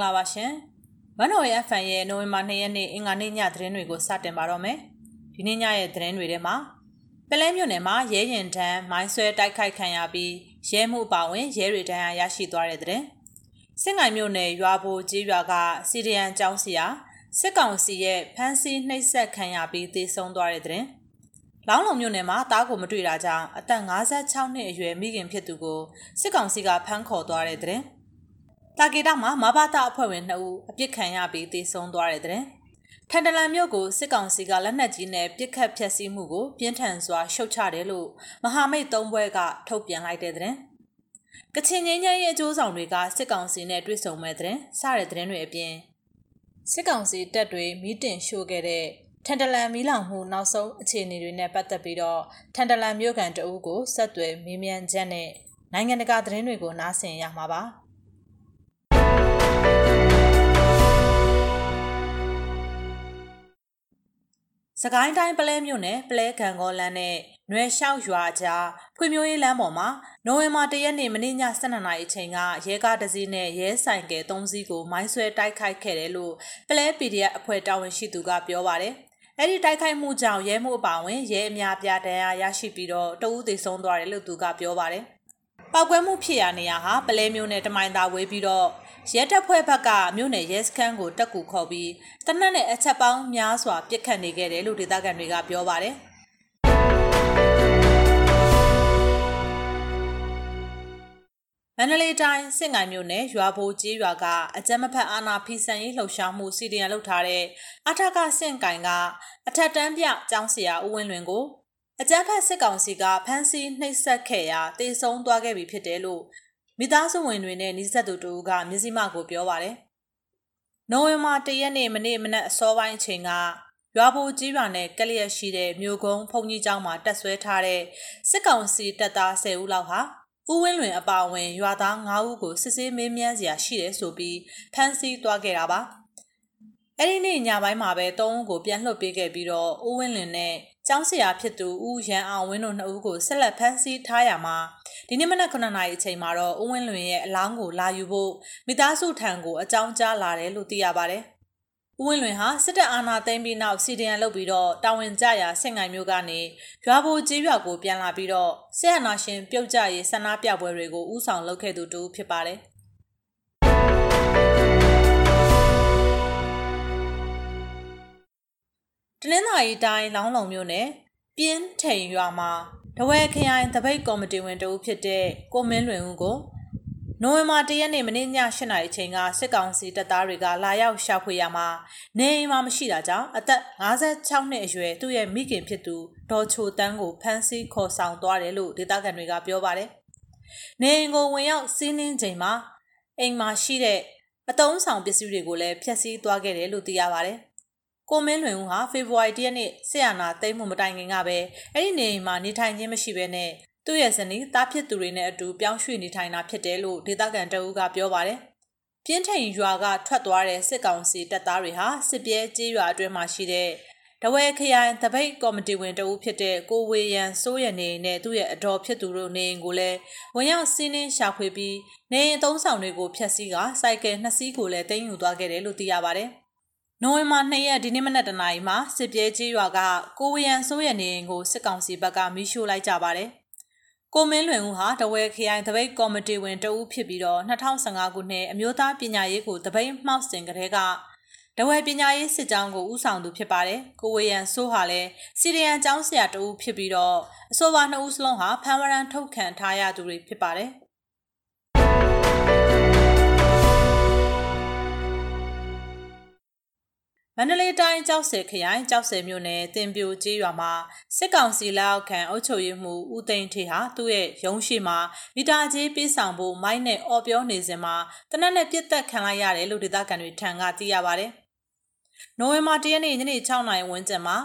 ္ဂလာပါရှင်။ဝန်တော်ရဲ့ FN ရဲ့နိုဝင်ဘာ2ရက်နေ့အင်္ဂါနေ့ညသတင်းတွေကိုစတင်ပါတော့မယ်။ဒီနေ့ညရဲ့သတင်းတွေထဲမှာပလဲမြို့နယ်မှာရဲရင်တန်းမိုင်းဆွဲတိုက်ခိုက်ခံရပြီးရဲမှုအပါဝင်ရဲတွေတန်းရရှိသွားတဲ့တဲ့။စစ်ငိုင်မြို့နယ်ရွာဘိုကြီးရွာကစီရီယန်ကျောင်းစီယာစစ်ကောင်စီရဲ့ဖမ်းဆီးနှိပ်စက်ခံရပြီးသေဆုံးသွားတဲ့တဲ့။လောင်းလုံမြို့နယ်မှာတားကိုမတွေ့တာကြောင့်အသက်56နှစ်အရွယ်မိခင်ဖြစ်သူကိုစစ်ကောင်စီကဖမ်းခေါ်သွားတဲ့တဲ့။ တာဂေတာမှာမဘာတာအဖွဲ့ဝင်2ဦးအပြစ်ခံရပြီးသေဆုံးသွားတဲ့တဲ့ထန်တလန်မြို့ကိုစစ်ကောင်စီကလက်နက်ကြီးနဲ့ပစ်ခတ်ဖျက်ဆီးမှုကိုပြင်းထန်စွာရှုတ်ချတယ်လို့မဟာမိတ်သုံးဘွဲကထုတ်ပြန်လိုက်တဲ့တဲ့ကချင်ငင်းငယ်ရဲ့အကျိုးဆောင်တွေကစစ်ကောင်စီနဲ့တွေ့ဆုံမဲ့တဲ့စတဲ့တဲ့တွေအပြင်စစ်ကောင်စီတပ်တွေမီးတင်ရှို့ခဲ့တဲ့ထန်တလန်မီးလောင်မှုနောက်ဆုံးအခြေအနေတွေနဲ့ပတ်သက်ပြီးတော့ထန်တလန်မြို့ကန်တအုပ်ကိုဆက်သွယ်မေးမြန်းချက်နဲ့နိုင်ငံတကာသတင်းတွေကိုနားဆင်ရမှာပါ။ စကိုင်းတိုင်းပလဲမြို့နယ်ပလဲကံကောလန်းနဲ့နွယ်လျှောက်ရွာကြားဖွံ့ဖြိုးရေးလမ်းပေါ်မှာနိုဝင်ဘာ၁ရက်နေ့မနေ့ည12နာရီအချိန်ကရဲကားတစ်စီးနဲ့ရဲဆိုင်ကယ်၃စီးကိုမိုင်းဆွဲတိုက်ခိုက်ခဲ့တယ်လို့ပလဲ PDF အဖွဲ့တာဝန်ရှိသူကပြောပါတယ်။အဲ့ဒီတိုက်ခိုက်မှုကြောင့်ရဲမှုအပါဝင်ရဲအများပြားတရားရရှိပြီးတော့တဦးသေဆုံးသွားတယ်လို့သူကပြောပါတယ်။ပောက်ကွဲမှုဖြစ်ရာနေရာဟာပလဲမျိုးနဲ့တမိုင်သာဝေးပြီးတော့ ရဲတပ်ဖွဲ့ဘက်ကမြို့နယ်ရဲစခန်းကိုတက်ကူခေါ်ပြီးတနက်နဲ့အချက်ပေါင်းများစွာပြစ်ခတ်နေခဲ့တယ်လို့ဒေသခံတွေကပြောပါတယ်။မန္တလေးတိုင်းစစ်ငိုင်မြို့နယ်ရွာဘိုကြီးရွာကအကြမ်းမဖက်အာဏာဖီဆန်ရေးလှုပ်ရှားမှုစီဒီယံလုပ်ထားတဲ့အထက်ကစင့်ကင်ကအထက်တန်းပြကျောင်းဆရာဦးဝင်းလွင်ကိုအကြမ်းဖက်စစ်ကောင်စီကဖမ်းဆီးနှိပ်စက်ခဲ့ရာတေဆုံးသွားခဲ့ပြီဖြစ်တယ်လို့ မိသားစုဝင်တွေနဲ့နှိစက်သူတူကမျက်စိမှကိုပြောပါတယ်။နိုဝင်ဘာ၁ရက်နေ့မနေ့မနက်အစောပိုင်းအချိန်ကရွာဘိုကြီးရွာနဲ့ကလျက်ရှိတဲ့မြို့ကုန်းဘုံကြီးကျောင်းမှာတက်ဆွဲထားတဲ့စစ်ကောင်စီတပ်သား10ဦးလောက်ဟာဦးဝင်းလွင်အပါအဝင်ရွာသား9ဦးကိုစစ်ဆေးမေးမြန်းစရာရှိတယ်ဆိုပြီးဖမ်းဆီးသွားခဲ့တာပါ။အဲ့ဒီနေ့ညပိုင်းမှာပဲ၃ဦးကိုပြန်လွှတ်ပေးခဲ့ပြီးတော့ဦးဝင်းလွင်နဲ့ ကျောင်းဆရာဖြစ်သူဦးရန်အောင်ဝင်းတို့နှစ်ဦးကိုဆက်လက်ဖမ်းဆီးထားရမှာဒီနေ့မနက်9နာရီအချိန်မှာတော့ဦးဝင်းလွင်ရဲ့အလောင်းကိုလာယူဖို့မိသားစုထံကိုအကြောင်းကြားလာတယ်လို့သိရပါတယ်။ဦးဝင်းလွင်ဟာစစ်တပ်အာဏာသိမ်းပြီးနောက်စီဒီအန်လုပ်ပြီးတော့တာဝန်ကျရာဆင့်ငိုင်မျိုးကနေရွာဘိုကြီးရွာကိုပြန်လာပြီးတော့ဆရာနာရှင်ပြုတ်ကြရေးဆန္ဒပြပွဲတွေကိုဥဆောင်လုပ်ခဲ့သူတူဖြစ်ပါတယ်။ တနင်္သာရီတိုင်းလောင်းလုံမြို့နယ်ပြင်းထိန်ရွာမှာတဝဲခရိုင်တပိတ်ကော်မတီဝင်တဦးဖြစ်တဲ့ကိုမင်းလွင်ဦးကိုနိုဝင်ဘာ၁ရက်နေ့မနေ့ည၈နာရီအချိန်ကစစ်ကောင်စီတပ်သားတွေကလာရောက်ရှာဖွေရမှာနေအိမ်မှာမရှိတာကြောင့်အသက်56နှစ်အရွယ်သူ့ရဲ့မိခင်ဖြစ်သူဒေါ်ချိုတန်းကိုဖမ်းဆီးခေါ်ဆောင်သွားတယ်လို့ဒေသခံတွေကပြောပါတယ်။နေအိမ်ကိုဝင်ရောက်စီးနင်းချိန်မှာအိမ်မှာရှိတဲ့အတုံးဆောင်ပစ္စည်းတွေကိုလည်းဖျက်ဆီးသွားခဲ့တယ်လို့သိရပါတယ်။ ကိုမင်းလွင်ဦးဟာဖေဖော်ဝါရီ၁ရက်နေ့ဆရာနာသိမ်းမှုမတိုင်ခင်ကပဲအဲ့ဒီနေအိမ်မှာနေထိုင်ခြင်းမရှိဘဲနဲ့သူ့ရဲ့ဇနီးတားဖြစ်သူတွေနဲ့အတူပြောင်းရွှေ့နေထိုင်တာဖြစ်တယ်လို့ဒေသခံတအူးကပြောပါတယ်။ပြင်းထိန်ရွာကထွက်သွားတဲ့စစ်ကောင်စီတပ်သားတွေဟာစစ်ပြဲကြေးရွာအတွင်းမှာရှိတဲ့တဝဲခရိုင်တပိတ်ကော်မတီဝင်တဦးဖြစ်တဲ့ကိုဝေရန်စိုးရနေနဲ့သူ့ရဲ့အတော်ဖြစ်သူတို့နေအိမ်ကိုလည်းဝင်ရောက်စီးနင်းရှာဖွေပြီးနေအိမ်သုံးဆောင်တွေကိုဖျက်ဆီးကစိုက်ကယ်နှစ်စီးကိုလည်းတင်ယူသွားခဲ့တယ်လို့သိရပါတယ်။ နိုဝင်ဘာ2ရက်ဒီနေ့မနက်တနာရီမှာစစ်ပြေးကြီးရွာကကိုဝရန်စိုးရနေအိမ်ကိုစစ်ကောင်စီဘက်ကမီးရှို့လိုက်ကြပါတယ်။ကိုမင်းလွင်ဦးဟာတဝဲခရိုင်တပိတ်ကော်မတီဝင်တဦးဖြစ်ပြီးတော့2015ခုနှစ်အမျိုးသားပညာရေးကိုတပိတ်မှောက်စင်ကလေးကတဝဲပညာရေးစစ်ကြောင်းကိုဦးဆောင်သူဖြစ်ပါတယ်။ကိုဝရန်စိုးဟာလည်းစီရီယန်ကျောင်းဆရာတဦးဖြစ်ပြီးတော့အဆိုပါနှစ်ဦးစလုံးဟာဖမ်းဝရန်ထုတ်ခံထားရသူတွေဖြစ်ပါတယ်။ န္တလေးတိုင်းကြောက်စဲခရိုင်ကြောက်စဲမြို့နယ်တင်ပြိုကျေးရွာမှာစစ်ကောင်စီလက်အောက်ခံအုပ်ချုပ်ရေးမှူးဦးသိန်းထေဟာသူ့ရဲ့ရုံးရှိမှာမီတာကြီးပေးဆောင်ဖို့မိုင်းနဲ့အော်ပြောနေစဉ်မှာတနက်နဲ့ပြစ်တက်ခံလိုက်ရတယ်လို့ဒေသခံတွေထံကသိရပါတယ်။နိုဝင်ဘာ၁ရက်နေ့ညနေ6နာရီဝန်းကျင်မှာ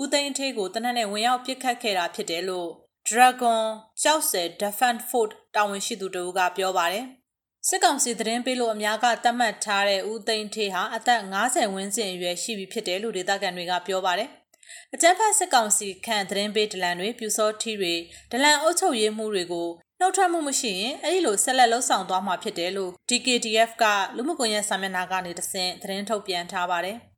ဦးသိန်းထေကိုတနက်နဲ့ဝင်ရောက်ပစ်ခတ်ခဲ့တာဖြစ်တယ်လို့ Dragon ကြောက်စဲ Defend Fort တာဝန်ရှိသူတို့ကပြောပါတယ်။ စစ်ကောင်စီသတင်းပေးလို့အများကသတ်မှတ်ထားတဲ့ဦးသိန်းထေးဟာအသက်50ဝန်းကျင်အရွယ်ရှိပြီဖြစ်တယ်လို့ဒေသခံတွေကပြောပါတယ်။အကြမ်းဖက်စစ်ကောင်စီခန့်သတင်းပေးဒလန်တွေပြူစောထီတွေဒလန်အုပ်ချုပ်ရေးမှုတွေကိုနှုတ်ထွက်မှုမရှိရင်အဲ့ဒီလိုဆက်လက်လှုပ်ဆောင်သွားမှာဖြစ်တယ်လို့ DKDF ကလူမှုကွန်ရက်စာမျက်နှာကနေတဆင့်သတင်းထုတ်ပြန်ထားပါတယ်။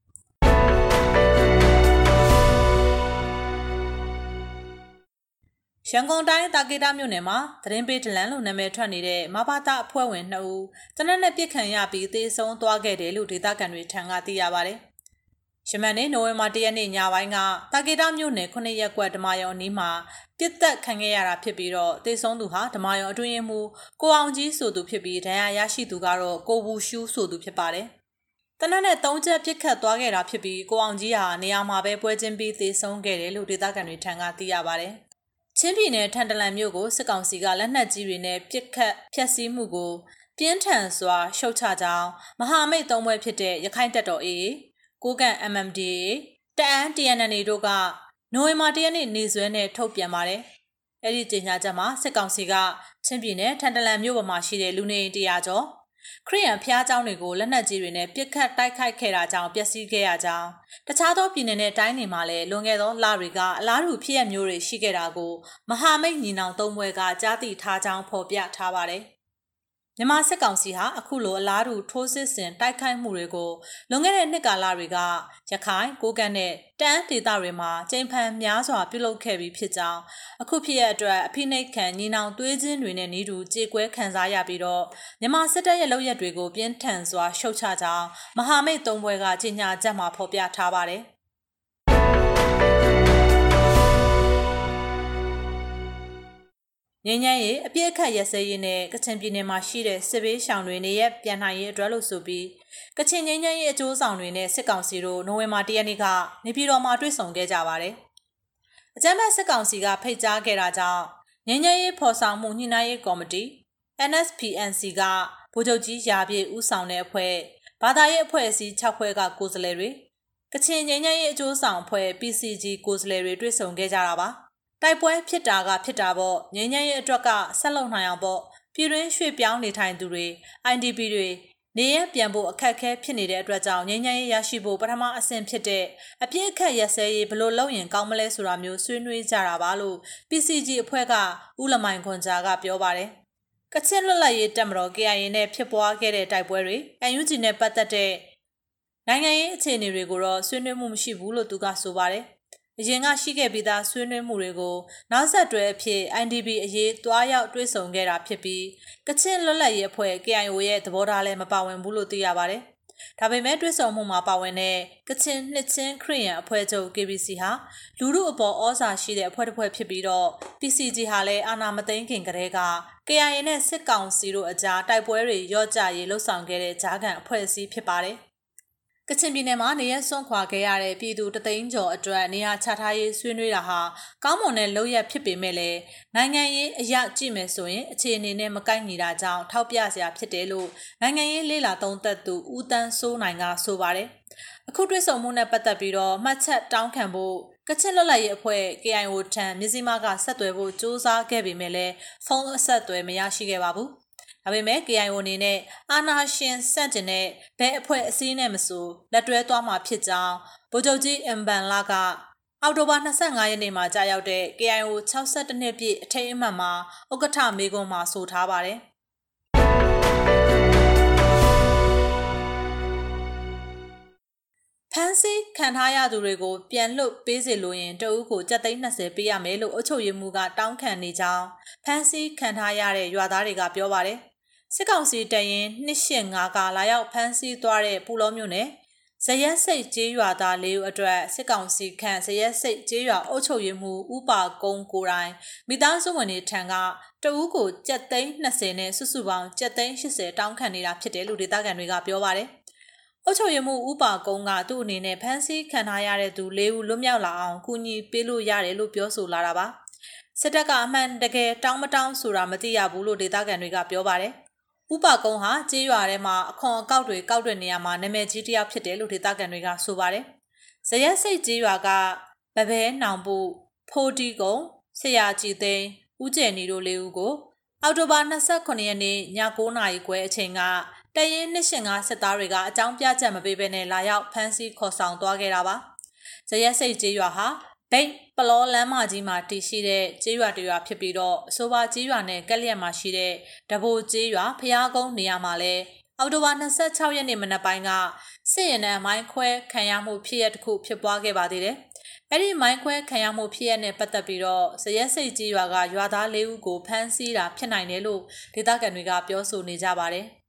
ရန်ကုန်တိုင်းတာကေတာမြို့နယ်မှာသတင်းပေးဒလန်လို့နာမည်ထွက်နေတဲ့မဘာသာအဖွဲ့ဝင်2ဦးတနက်နဲ့ပြစ်ခံရပြီးသေဆုံးသွားခဲ့တယ်လို့ဒေသခံတွေထံကသိရပါတယ်။ရှမန်နေ့နိုဝင်ဘာ၁ရက်နေ့ညပိုင်းကတာကေတာမြို့နယ်9ရက်ကွက်ဓမာယုံအနီးမှာပြစ်သက်ခံခဲ့ရတာဖြစ်ပြီးတော့သေဆုံးသူဟာဓမာယုံအတွင်းမှုကိုအောင်ကြီးဆိုသူဖြစ်ပြီးဒဏ်ရာရရှိသူကတော့ကိုဘူးရှူးဆိုသူဖြစ်ပါတယ်။တနက်နဲ့၃ချက်ပြစ်ခတ်သွားခဲ့တာဖြစ်ပြီးကိုအောင်ကြီးဟာနေရာမှာပဲပွဲချင်းပြီးသေဆုံးခဲ့တယ်လို့ဒေသခံတွေထံကသိရပါတယ်။ ချင်းပြည်နယ်ထန်တလန်မြို့ကိုစစ်ကောင်စီကလက်နက်ကြီးတွေနဲ့ပစ်ခတ်ဖျက်ဆီးမှုကို ပြင်းထန်စွာရှုတ်ချကြောင်းမဟာမိတ်သုံးဘွဲဖြစ်တဲ့ရခိုင်တပ်တော် AA ကိုကန့် MMDA တအန်း TNN တို့ကနိုဝင်ဘာ၁ရက်နေ့နေစွဲနဲ့ထုတ်ပြန်ပါတယ်။အဲ့ဒီကြေညာချက်မှာစစ်ကောင်စီကချင်းပြည်နယ်ထန်တလန်မြို့ပေါ်မှာရှိတဲ့လူနေအိမ်တရာကျော် ခရီးရန်ဖျားเจ้าတွေကိုလက်နက်ကြီးတွေနဲ့ပစ်ခတ်တိုက်ခိုက်ခဲ့တာကြောင့်ပျက်စီးခဲ့ရကြောင်းတခြားသောပြည်နယ်နဲ့တိုင်းတွေမှာလည်းလွန်ခဲ့သောလတွေကအလားတူဖြစ်ရမျိုးတွေရှိခဲ့တာကိုမဟာမိတ်ညီနောင်သုံးဘွဲကကြားသိထားကြောင်းဖော်ပြထားပါတယ် မြန်မာစစ်ကောင်စီဟာအခုလိုအလားတူထိုးစစ်ဆင်တိုက်ခိုက်မှုတွေကိုလွန်ခဲ့တဲ့နှစ်ကာလတွေကရခိုင်ကိုကန့်နဲ့တန်းဒေသတွေမှာကျင်းဖန်များစွာပြုလုပ်ခဲ့ပြီးဖြစ်ကြောင်းအခုဖြစ်ရအတွက်အဖိနှိတ်ခံညီနောင်သွေးချင်းတွေနဲ့နီးတူကြေကွဲခံစားရပြီးတော့မြန်မာစစ်တပ်ရဲ့လုပ်ရက်တွေကိုပြင်းထန်စွာရှုတ်ချကြောင်းမဟာမိတ်သုံးဘွဲကကြေညာချက်မှာဖော်ပြထားပါတယ် ငင်းညမ်းရေးအပြည့်အခတ်ရစဲရေးနဲ့ကချင်ပြည်နယ်မှာရှိတဲ့စစ်ဘေးရှောင်တွေနေရပြန်နိုင်ရေးအတွက်လို့ဆိုပြီးကချင်ငင်းညမ်းရေးအကျိုးဆောင်တွေနဲ့စစ်ကောင်စီတို့နိုဝင်ဘာ၁ရက်နေ့ကနေပြည်တော်မှာတွေ့ဆုံခဲ့ကြပါတယ်။အကြမ်းဖက်စစ်ကောင်စီကဖိတ်ကြားခဲ့တာကြောင့်ငင်းညမ်းရေးဖော်ဆောင်မှုညှိနှိုင်းရေးကော်မတီ NSPNC ကဗိုလ်ချုပ်ကြီးရာပြည့်ဦးဆောင်တဲ့အဖွဲ့ဘာသာရေးအဖွဲ့အစည်း6ဖွဲ့ကကိုယ်စားလှယ်တွေကချင်ငင်းညမ်းရေးအကျိုးဆောင်အဖွဲ့ PCG ကိုယ်စားလှယ်တွေတွေ့ဆုံခဲ့ကြတာပါ။ တိုက်ပွဲဖြစ်တာကဖြစ်တာပေါ့ငင်းငယ်ရဲ့အတွက်ကဆက်လုံနိုင်အောင်ပေါ့ပြည်တွင်းရွှေ့ပြောင်းနေထိုင်သူတွေ IDP တွေနေရပြန်ဖို့အခက်အခဲဖြစ်နေတဲ့အတွက်ကြောင့်ငြိမ်းချမ်းရေးရရှိဖို့ပထမအဆင့်ဖြစ်တဲ့အပြည့်အခက်ရစဲရေးဘလို့လုပ်ရင်ကောင်းမလဲဆိုတာမျိုးဆွေးနွေးကြတာပါလို့ PCG အဖွဲ့ကဦးလမိုင်ခွန်ဂျာကပြောပါတယ်ကချင်လွတ်လပ်ရေးတပ်မတော် KIA နဲ့ဖြစ်ပွားခဲ့တဲ့တိုက်ပွဲတွေ UNG နဲ့ပတ်သက်တဲ့နိုင်ငံရေးအခြေအနေတွေကိုတော့ဆွေးနွေးမှုမရှိဘူးလို့သူကဆိုပါတယ် အရင်ကရှိခဲ့ပြီးသားဆွေးနွေးမှုတွေကိုနောက်ဆက်တွဲအဖြစ် INDB အရေးတွားရောက်တွေ့ဆုံခဲ့တာဖြစ်ပြီးကချင်လွတ်လပ်ရေးအဖွဲ့ KIO ရဲ့သဘောထားလည်းမပါဝင်ဘူးလို့သိရပါတယ်။ဒါပေမဲ့တွေ့ဆုံမှုမှာပါဝင်တဲ့ကချင်နှစ်ချင်းခရီးရန်အဖွဲ့ချုပ် KBC ဟာလူမှုအပေါ်ဩဇာရှိတဲ့အဖွဲ့တစ်ဖွဲ့ဖြစ်ပြီးတော့ PCG ဟာလည်းအာဏာမသိမ်းခင်ကတည်းက KIA နဲ့စစ်ကောင်စီတို့အကြားတိုက်ပွဲတွေရော့ကျရေးလှုပ်ဆောင်ခဲ့တဲ့ဂျားကန်အဖွဲ့အစည်းဖြစ်ပါတယ်။ ကချင်ပြည်နယ်မှာနေရစွန့်ခွာခဲ့ရတဲ့ပြည်သူတသိန်းကျော်အတွက်နေရာချထားရေးဆွေးနွေးတာဟာကောင်းမွန်တဲ့လုပ်ရဖြစ်ပေမဲ့လည်းနိုင်ငံရေးအရကြည့်မယ်ဆိုရင်အခြေအနေနဲ့မကိုက်ညီတာကြောင့်ထောက်ပြစရာဖြစ်တယ်လို့နိုင်ငံရေးလေးလာသုံးသက်သူဦးတန်းစိုးနိုင်ကဆိုပါတယ်။အခုတွေ့ဆုံမှုနဲ့ပတ်သက်ပြီးတော့မှတ်ချက်တောင်းခံဖို့ကချင်လွတ်လပ်ရေးအဖွဲ့ KIO ထံမြစည်းမကဆက်သွယ်ဖို့စ조사ခဲ့ပေမဲ့လည်းဖုန်းအဆက်အသွယ်မရရှိခဲ့ပါဘူး။ ဒါပေမဲ့ KIO အနေနဲ့အာဏာရှင်စန့်ကျင်တဲ့ဘဲအဖွဲ့အစည်းနဲ့မဆိုလက်တွဲသွားမှာဖြစ်ကြောင်းဗိုလ်ချုပ်ကြီးအမ်ဘန်လာကအောက်တိုဘာ25ရက်နေ့မှာကြာရောက်တဲ့ KIO 62နှစ်ပြည့်အထိမ်းအမှတ်မှာဥက္ကဋ္ဌမေကွန်မှာဆိုထားပါတယ်။ဖန်စီခံထားရသူတွေကိုပြန်လွတ်ပေးစေလိုရင်တအုပ်ကိုကြက်သိန်း20ပေးရမယ်လို့အုပ်ချုပ်ရေးမှူးကတောင်းခံနေကြောင်းဖန်စီခံထားရတဲ့ရွာသားတွေကပြောပါတယ်။ စစ်ကောင်စီတရင်285ကလာရောက်ဖမ်းဆီးသွားတဲ့ပူလောမျိုးနဲ့ဇရက်စိတ်ကျေးရွာသားလေးဦးအတွက်စစ်ကောင်စီခန့်ဇရက်စိတ်ကျေးရွာအုပ်ချုပ်ရေးမှူးဥပါကုန်းကိုတိုင်မိသားစုဝင်တွေထံကတဦးကိုကြက်သိန်း20နဲ့စုစုပေါင်းကြက်သိန်း80တောင်းခံနေတာဖြစ်တယ်လို့ဒေသခံတွေကပြောပါတယ်။အုပ်ချုပ်ရေးမှူးဥပါကုန်းကသူ့အနေနဲ့ဖမ်းဆီးခံထားရတဲ့သူ၄ဦးလွတ်မြောက်လာအောင်ကူညီပေးလို့ရတယ်လို့ပြောဆိုလာတာပါ။စစ်တပ်ကအမှန်တကယ်တောင်းမတောင်းဆိုတာမသိရဘူးလို့ဒေသခံတွေကပြောပါတယ်။ ဥပကုန်းဟာကြေးရွာထဲမှာအခွန်အကောက်တွေကောက်တဲ့နေရာမှာနာမည်ကြီးတစ်ယောက်ဖြစ်တယ်လို့ဒေသခံတွေကဆိုပါတယ်။ဇရက်စိတ်ကြေးရွာကဗဘဲနောင်ပုဖိုးတီကုံဆရာကြည်သိန်းဦးကျယ်နီတို့လေးဦးကိုအောက်တိုဘာ29ရက်နေ့ည9:00နာရီခွဲအချိန်ကတရင်နှစ်ရှင်ကစစ်သားတွေကအကြောင်းပြချက်မပေးဘဲနဲ့လာရောက်ဖမ်းဆီးခေါ်ဆောင်သွားခဲ့တာပါ။ဇရက်စိတ်ကြေးရွာဟာ ဘိတ်ပလောလမ်းမကြီးမှာတည်ရှိတဲ့ကျေးရွာတရွာဖြစ်ပြီးတော့အဆိုပါကျေးရွာနဲ့ကက်လျက်မှာရှိတဲ့တဘိုကျေးရွာဖျားကုန်းနေရာမှာလဲအောက်တိုဘာ26ရက်နေ့မနက်ပိုင်းကစစ်ရင်နဲ့မိုင်းခွဲခံရမှုဖြစ်ရတစ်ခုဖြစ်ပွားခဲ့ပါသေးတယ်။အဲ့ဒီမိုင်းခွဲခံရမှုဖြစ်ရနဲ့ပတ်သက်ပြီးတော့ဇရက်စိတ်ကြီးရွာကရွာသား၄ဦးကိုဖမ်းဆီးတာဖြစ်နိုင်တယ်လို့ဒေသခံတွေကပြောဆိုနေကြပါတယ်။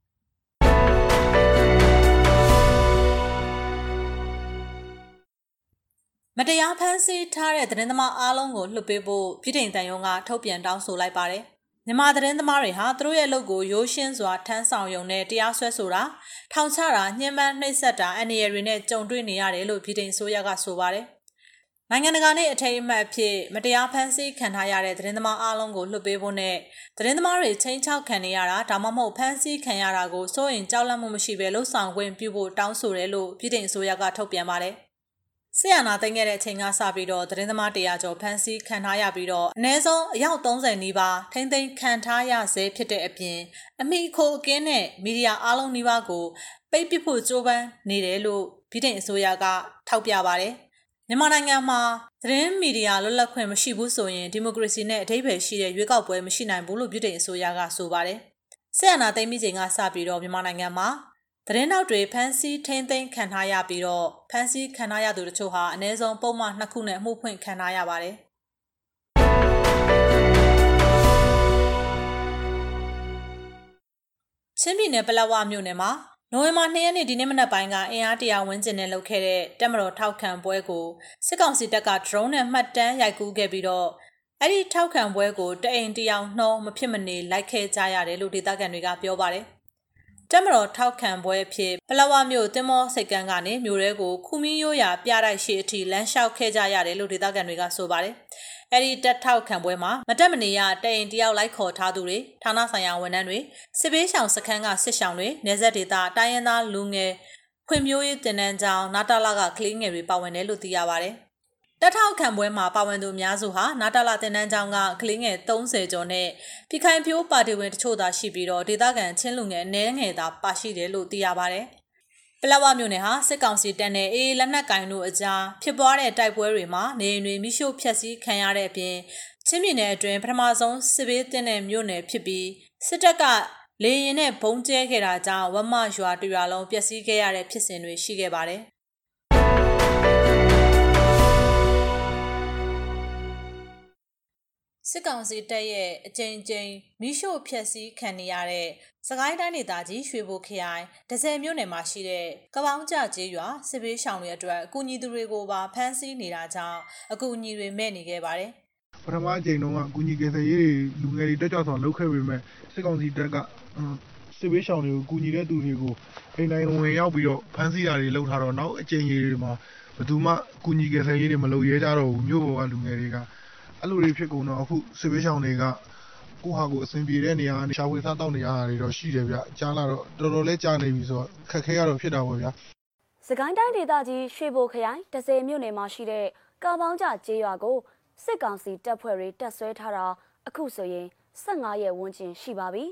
မတရားဖမ်းဆီးထားတဲ့သတင်းသမားအားလုံးကိုလွှတ်ပေးဖို့ပြည်ထောင်တန်ယုံကထုတ်ပြန်တောင်းဆိုလိုက်ပါတယ်။မြန်မာသတင်းသမားတွေဟာသူတို့ရဲ့အလုပ်ကိုရိုးရှင်းစွာထမ်းဆောင်ရုံနဲ့တရားစွဲဆိုတာထောင်ချတာညှဉ်းပန်းနှိပ်စက်တာအန္တရာယ်တွေနဲ့ကြုံတွေ့နေရတယ်လို့ပြည်ထောင်ဆိုရကဆိုပါတယ်။နိုင်ငံတကာနဲ့အထိမ်းအမှတ်အဖြစ်မတရားဖမ်းဆီးခံထားရတဲ့သတင်းသမားအားလုံးကိုလွှတ်ပေးဖို့နဲ့သတင်းသမားတွေချင်းချောက်ခံနေရတာဒါမှမဟုတ်ဖမ်းဆီးခံရတာကိုစိုးရင်ကြောက်လန့်မှုမရှိဘဲလှုပ်ဆောင်ခွင့်ပြုဖို့တောင်းဆိုတယ်လို့ပြည်ထောင်ဆိုရကထုတ်ပြန်ပါတယ်။ ဆရာနာသိမ်းခဲ့တဲ့အချိန်ကစပြီးတော့သတင်းသမား100ကျော်ဖမ်းဆီးခံထားရပြီးတော့အနည်းဆုံးအယောက်30နီးပါးထိမ့်သိမ်းခံထားရဆဲဖြစ်တဲ့အပြင်အမိခိုအကင်းနဲ့မီဒီယာအားလုံးနီးပါးကိုပိတ်ပစ်ဖို့ကြိုးပမ်းနေတယ်လို့ပြည်ထောင်အစိုးရကထောက်ပြပါတယ်မြန်မာနိုင်ငံမှာသတင်းမီဒီယာလွတ်လပ်ခွင့်မရှိဘူးဆိုရင်ဒီမိုကရေစီနဲ့အထိပ္ပယ်ရှိတဲ့ရွေးကောက်ပွဲမရှိနိုင်ဘူးလို့ပြည်ထောင်အစိုးရကဆိုပါတယ်။ဆက်အနာသိမ်းပြီးချိန်ကစပြီးတော့မြန်မာနိုင်ငံမှာ သတင်းနောက်တွေဖမ်းဆီးထိန်းသိမ်းခံထားရပြီးတော့ဖမ်းဆီးခံထားရသူတို့ချို့ဟာအ ਨੇ ဆုံးပုံမှန်နှစ်ခုနဲ့အမှုဖွင့်ခံထားရပါတယ်ချင်းပြည်နယ်ပလက်ဝမြို့နယ်မှာနိုဝင်ဘာ2ရက်နေ့ဒီနေ့မနက်ပိုင်းကအင်အားတရာဝန်းကျင်နဲ့လုပ်ခဲ့တဲ့တက်မတော်ထောက်ခံပွဲကိုစစ်ကောင်စီတပ်က drone နဲ့မှတ်တမ်းရိုက်ကူးခဲ့ပြီးတော့အဲ့ဒီထောက်ခံပွဲကိုတအိမ်တယောက်နှောမဖြစ်မနေလိုက်ခဲ့ကြရတယ်လို့ဒေသခံတွေကပြောပါတယ်။ တက်မတော်ထောက်ခံပွဲဖြစ်ပလဝမြို့တင်မောစိတ်ကန်းကနေမြို့ရဲကိုခူမီရိုးရာပြတိုက်ရှိအထိလမ်းလျှောက်ခဲ့ကြရတယ်လို့ဒေသခံတွေကဆိုပါတယ်။အဲဒီတက်ထောက်ခံပွဲမှာမတက်မနေရတရင်တယောက်လိုက်ခေါ်ထားသူတွေဌာနဆိုင်ရာဝန်ထမ်းတွေစစ်ဘေးရှောင်စခန်းကစစ်ရှောင်တွေနေဆက်ဒေသတိုင်းရင်းသားလူငယ်ဖွံ့ဖြိုးရေးတင်နန်းကျောင်းနာတာလာကကလေးငယ်တွေပါဝင်တယ်လို့သိရပါတယ်။ တက်ထောက်ခံပွဲမှာပါဝင်သူအများစုဟာနာတာလာတင်နန်းကျောင်းကကလေးငယ်30ကျော်နဲ့ပြခိုင်ဖြိုးပါတီဝင်တချို့သာရှိပြီးတော့ဒေသခံချင်းလူငယ်အနည်းငယ်သာပါရှိတယ်လို့သိရပါတယ်။ပလဝမြို့နယ်ဟာစစ်ကောင်စီတပ်နဲ့အေးလက်နက်ကင်တို့အကြားဖြစ်ပွားတဲ့တိုက်ပွဲတွေမှာနေအိမ်တွေမိရှို့ဖျက်ဆီးခံရတဲ့အပြင်ချင်းပြည်နယ်အတွင်းပထမဆုံးစစ်ဘေးတင်တဲ့မြို့နယ်ဖြစ်ပြီးစစ်တပ်ကလေရင်နဲ့ဘုံကျဲခဲ့တာကြောင့်ဝမရွာတရွာလုံးပျက်စီးခဲ့ရတဲ့ဖြစ်စဉ်တွေရှိခဲ့ပါတယ် စစ်ကောင်စီတပ်ရဲ့အကြိမ်ကြိမ်မိရှို့ဖျက်ဆီးခံနေရတဲ့စကိုင်းတိုင်းဒေသကြီးရွှေဘိုခရိုင်ဒဇယ်မြို့နယ်မှာရှိတဲ့ကပောင်းကြကျေးရွာစစ်ဘေးရှောင်တွေအတွက်အကူအညီသူတွေကိုပါဖမ်းဆီးနေတာကြောင့်အကူအညီတွေမဲ့နေခဲ့ပါတယ်ပထမအကြိမ်တုန်းကအကူအညီကယ်ဆယ်ရေးတွေလူငယ်တွေတက်ကြွစွာလုပ်ခဲ့ပေမဲ့စစ်ကောင်စီတပ်ကစစ်ဘေးရှောင်တွေကိုကူညီတဲ့သူတွေကိုအိမ်တိုင်းဝင်ရောက်ပြီးတော့ဖမ်းဆီးတာတွေလုပ်ထားတော့နောက်အကြိမ်ကြီးတွေမှာဘယ်သူမှကူညီကယ်ဆယ်ရေးတွေမလုပ်ရဲကြတော့ဘူးမြို့ပေါ်ကလူငယ်တွေက အဲ့လိုတွေဖြစ်ကုန်တော့အခုစစ်ဘေးရှောင်တွေကကိုဟာကိုအဆင်ပြေတဲ့နေရာကနေရှာဝေစားတောက်နေရတာတွေတော့ရှိတယ်ဗျကြားလာတော့တော်တော်လေးကြားနေပြီဆိုတော့ခက်ခဲရတော့ဖြစ်တာပေါ့ဗျာစကိုင်းတိုင်းဒေသကြီးရွှေဘိုခရိုင်တစဲမြို့နယ်မှာရှိတဲ့ကာပေါင်းကြကျေးရွာကိုစစ်ကောင်စီတပ်ဖွဲ့တွေတပ်ဆွဲထားတာအခုဆိုရင်15ရက်ဝန်းကျင်ရှိပါပြီ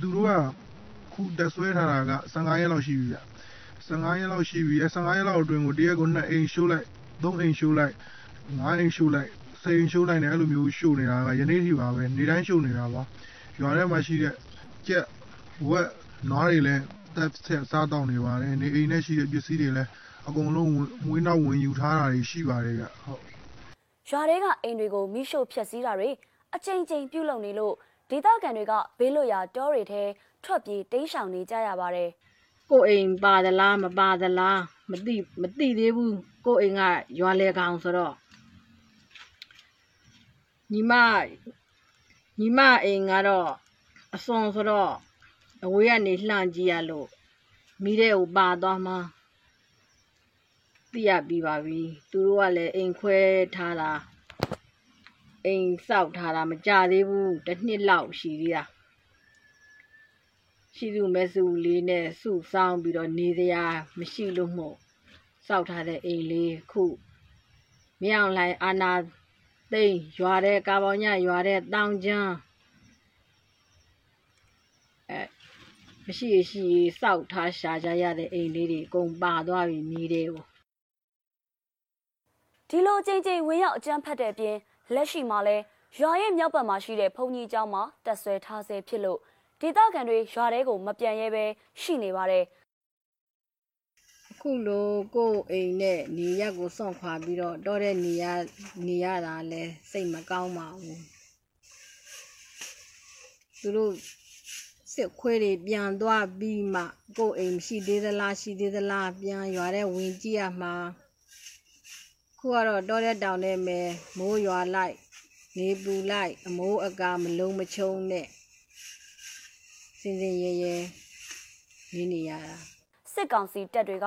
သူတို့ကခုတပ်ဆွဲထားတာက15ရက်လောက်ရှိပြီဗျ15ရက်လောက်ရှိပြီအဲ15ရက်လောက်အတွင်းကိုတရက်ကို2အိမ်ရှိုးလိုက်3အိမ်ရှိုးလိုက်5အိမ်ရှိုးလိုက် စိန်ရှိုးနိုင်တယ်အဲ့လိုမျိုးရှိုးနေတာကယနေ့ထိပါပဲနေတိုင်းရှိုးနေတာပါရွာထဲမှာရှိတဲ့ကြက်ဝက်နွားတွေလည်းတက်ဆက်စားတောင်းနေပါတယ်နေအိမ်နဲ့ရှိတဲ့ပစ္စည်းတွေလည်းအကုန်လုံးမွေးနောက်ဝင်ယူထားတာတွေရှိပါတယ်ဗျဟုတ်ရွာတွေကအိမ်တွေကိုမိရှို့ဖျက်ဆီးတာတွေအချိန်ချင်းပြုတ်လုံနေလို့ဒေသခံတွေကဘေးလွတ်ရာတောတွေထဲထွက်ပြေးတိမ်းရှောင်နေကြရပါတယ်ကိုအိမ်ပါသလားမပါသလားမသိမသိသေးဘူးကိုအိမ်ကရွာလေကောင်ဆိုတော့ ညီမညီမအိမ်ကတော့အစွန်ဆိုတော့အဝေးကနေလှမ်းကြည့်ရလို့မိတဲ့ကိုပါသွားမှသိရပြီးပါပြီသူတို့ကလည်းအိမ်ခွဲထားတာအိမ်စောက်ထားတာမကြသေးဘူးတစ်နှစ်လောက်ရှိသေးတာရှိသူမဲစုလေးနဲ့စုဆောင်ပြီးတော့နေစရာမရှိလို့မို့စောက်ထားတဲ့အိမ်လေးခုမြောင်လိုက်အာနာ သိန်းရွာတဲ့ကာပေါညရွာတဲ့တောင်ကျန်းအဲမရှိရှိစောက်ထားရှာကြရတဲ့အိမ်လေးတွေအကုန်ပါသွားပြီမိတယ်ကိုဒီလိုကြိမ်ကြိမ်ဝင်ရောက်အကြမ်းဖက်တဲ့အပြင်လက်ရှိမှာလဲရွာရဲ့မြောက်ဘက်မှာရှိတဲ့ဘုံကြီးကျောင်းမှာတက်ဆွဲထားဆဲဖြစ်လို့ဒေသခံတွေရွာထဲကိုမပြန်ရဲပဲရှိနေပါတယ်အ ခုလိုကိုယ့်အိမ်နဲ့နေရက်ကိုစွန့်ခွာပြီးတော့တော့တဲ့နေရနေရတာလဲစိတ်မကောင်းပါဘူးသူတို့စစ်ခွေးတွေပြန်သွားပြီးမှကိုယ့်အိမ်ရှိသေးသလားရှိသေးသလားပြန်ရွာတဲ့ဝင်ကြည့်ရမှာခုကတော့တော့တဲ့တောင်နဲ့မယ်မိုးရွာလိုက်နေပူလိုက်အမိုးအကာမလုံးမချုံနဲ့စင်စင်ရဲရဲနေနေရတာ စစ်ကောင်စီတပ်တွေက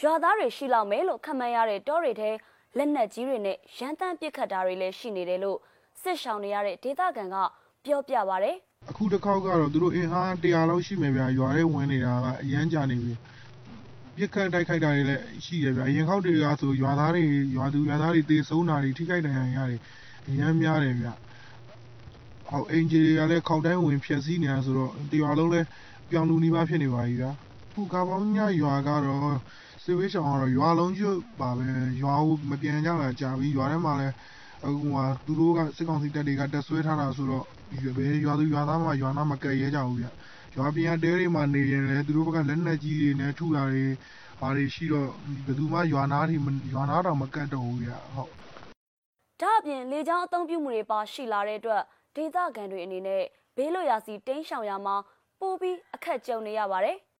ရွာသားတွေရှိလောက်မယ်လို့ခန့်မှန်းရတဲ့တောတွေထဲလက်နက်ကြီးတွေနဲ့ရန်တမ်းပစ်ခတ်တာတွေလည်းရှိနေတယ်လို့စစ်ရှောင်နေရတဲ့ဒေသခံကပြောပြပါဗျ။အခုတစ်ခေါက်ကတော့သူတို့အင်အား100လောက်ရှိမယ်ဗျာရွာထဲဝင်နေတာကအရန်ကြာနေပြီပြစ်ခတ်တိုက်ခိုက်တာတွေလည်းရှိတယ်ဗျာအရင်ခေါက်တွေကဆိုရွာသားတွေရွာသူရွာသားတွေတေဆုံးတာတွေထိခိုက်ဒဏ်ရာရတယ်အရန်များတယ်ဗျာဟောအင်ဂျီတွေကလည်းခေါက်တိုင်းဝင်ဖြက်စီးနေတာဆိုတော့တရွာလုံးလည်းပြောင်းလူနီးပါးဖြစ်နေပါပြီဗျာအ ခုကပေါင်းညရွာကတော့စေဝေးဆောင်ကတော့ရွာလုံးကျွတ်ပါပဲရွာကိုမပြန်ကြတာကြာပြီရွာထဲမှာလည်းအခုကသူတို့ကစစ်ကောင်စီတပ်တွေကတက်ဆွဲထားတာဆိုတော့ဘယ်ရွာသူရွာသားမှရွာနာမကဲရဲကြဘူးဗျရွာပြန်တဲတွေမှာနေရင်လည်းသူတို့ဘက်ကလက်နက်ကြီးတွေနဲ့ထုတာတွေဘာတွေရှိတော့ဘယ်သူမှရွာနာတွေရွာနာတော့မကတ်တော့ဘူးဗျဟုတ်ဒါအပြင်လေကြောင်းအသုံးပြုမှုတွေပါရှိလာတဲ့အတွက်ဒေသခံတွေအနေနဲ့ဘေးလွတ်ရာစီတင်းရှောင်ရမှာပိုပြီးအခက်ကြုံနေရပါတယ်။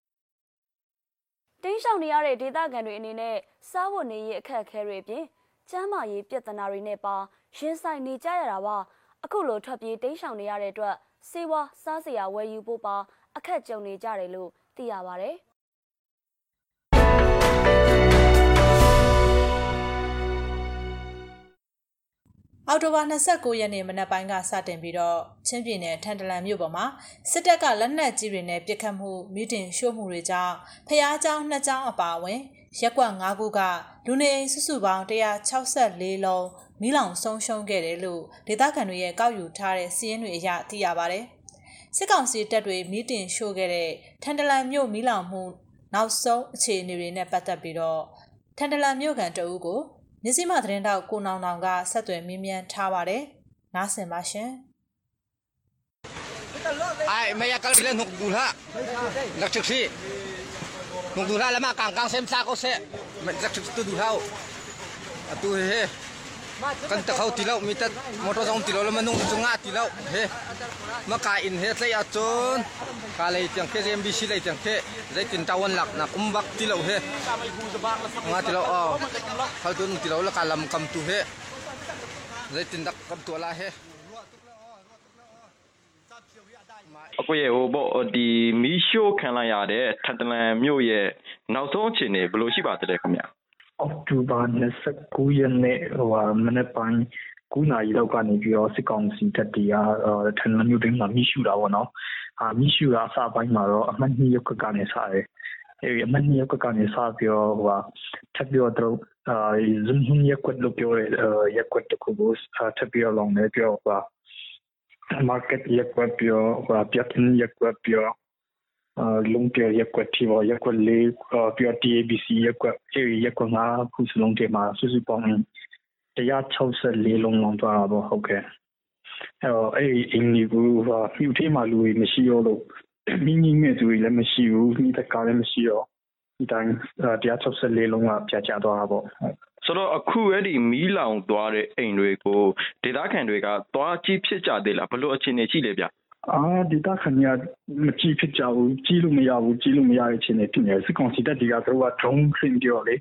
တင်းရှောင်နေရတဲ့ဒေသခံတွေအနေနဲ့စားဝတ်နေရေးအခက်အခဲတွေအပြင်ကျန်းမာရေးပြဿနာတွေနဲ့ပါရင်ဆိုင်နေကြရတာပါ။အခုလိုထွက်ပြေးတင်းရှောင်နေရတဲ့အတွက်စေဝါစားစရာဝယ်ယူဖို့ပါအခက်ကြုံနေကြတယ်လို့သိရပါတယ်။ အောက်တိုဘာ29ရက်နေ့မနက်ပိုင်းကစတင်ပြီးတော့ချင်းပြည်နယ်ထန်တလန်မြို့ပေါ်မှာစစ်တပ်ကလက်နက်ကြီးတွေနဲ့ပစ်ခတ်မှုမီတင်ရှို့မှုတွေကြောင့်ဖျားကြောင်းနှစ်ကြောင်းအပါအဝင်ရက်ကွက်၅ခုကလူနေအိမ်စုစုပေါင်း164လုံးမိလောင်ဆုံးရှုံးခဲ့တယ်လို့ဒေသခံတွေရဲ့ကောက်ယူထားတဲ့စီးရင်တွေအရသိရပါတယ်။စစ်ကောင်စီတပ်တွေမီတင်ရှို့ခဲ့တဲ့ထန်တလန်မြို့မိလောင်မှုနောက်ဆုံးအခြေအနေတွေနဲ့ပတ်သက်ပြီးတော့ထန်တလန်မြို့ကန်တအူးကို မြစည်းမသတင်းတောက်ကိုနောင်နောင်ကဆက်သွယ်မြင်းမြန်းထားပါတယ်။နားဆင်ပါရှင်။ ai mày kal bilen nuk dulha nak chiksi nuk dulha lama kang kang sem sa ko se mày nak chiksi tu dulha atu he kan ta khau tilau mitat motor jong tilau lama nung chunga tilau he ma ka in he tlai achon ka lei tiang ke mbc lei tiang ke zai tin tawan lak na kumbak tilau he nga tilau oh khal tun tilau la kalam kam tu he zai tin dak kam tu la he အခုရဲ့ဟိုပေါ့ဒီမီရှိုးခံလိုက်ရတဲ့ထန်တလန်မြို့ရဲ့နောက်ဆုံးအခြေအနေဘယ်လိုရှိပါသလဲခင်ဗျာ အောက်တိုဘာ29ရက်နေ့ဟိုဟာမနေ့ပိုင်း9နာရီလောက်ကနေပြီးတော့စစ်ကောင်စီတပ်တွေကထန်လန်မြို့တွင်းမှာမိရှူတာပေါ့နော်။အာမိရှူတာအစပိုင်းမှာတော့အမှတ်2ရုပ်ကကနေစတယ်။အဲဒီအမှတ်2ရုပ်ကနေစပြီးတော့ဟိုဟာထပ်ပြီးတော့အာဇွန်ဟွန်ရက်ကွက်လို့ပြောတဲ့ရက်ကွက်တစ်ခုကိုထပ်ပြီးတော့လောင်နေပြောဟို market ရက်ကွက်ပြောဟိုပြတ်ရက်ကွက်ပြောအာ လုံးပြရက်ကွက်တီဘောရက်ကွက်လေးပြော TABC ရက်ကွက်အဲဒီရက်ကွက်ငါခုစလုံးထဲမှာစုစုပေါင်း164လုံးလောင်သွားတာပေါ့ဟုတ်ကဲ့အဲတော့အဲဒီအင်ဒီဘူးဟာမြူထေးမှာလူတွေမရှိတော့လို့မိမိမဲ့သူတွေလည်းမရှိဘူးမိတကားလည်းမရှိတော့ဒီတိုင်း164လုံးကပြတ်ကျသွားတာပေါ့ဟုတ်ဆိုတော့အခုအဲ့ဒီမီးလောင်သွားတဲ့အိမ်တွေကိုဒေသခံတွေကသွားကြည့်ဖြစ်ကြသေးလားဘယ်လိုအခြေအနေရှိလဲဗျ အာဒီတာခဏမကြည့်ဖြစ်ကြဘူးကြည့်လို့မရဘူးကြည့်လို့မရတဲ့အခြေအနေဖြစ်နေတယ်စစ်ကောင်စီတပ်တွေကသူက drone ဆင်းပြောလေ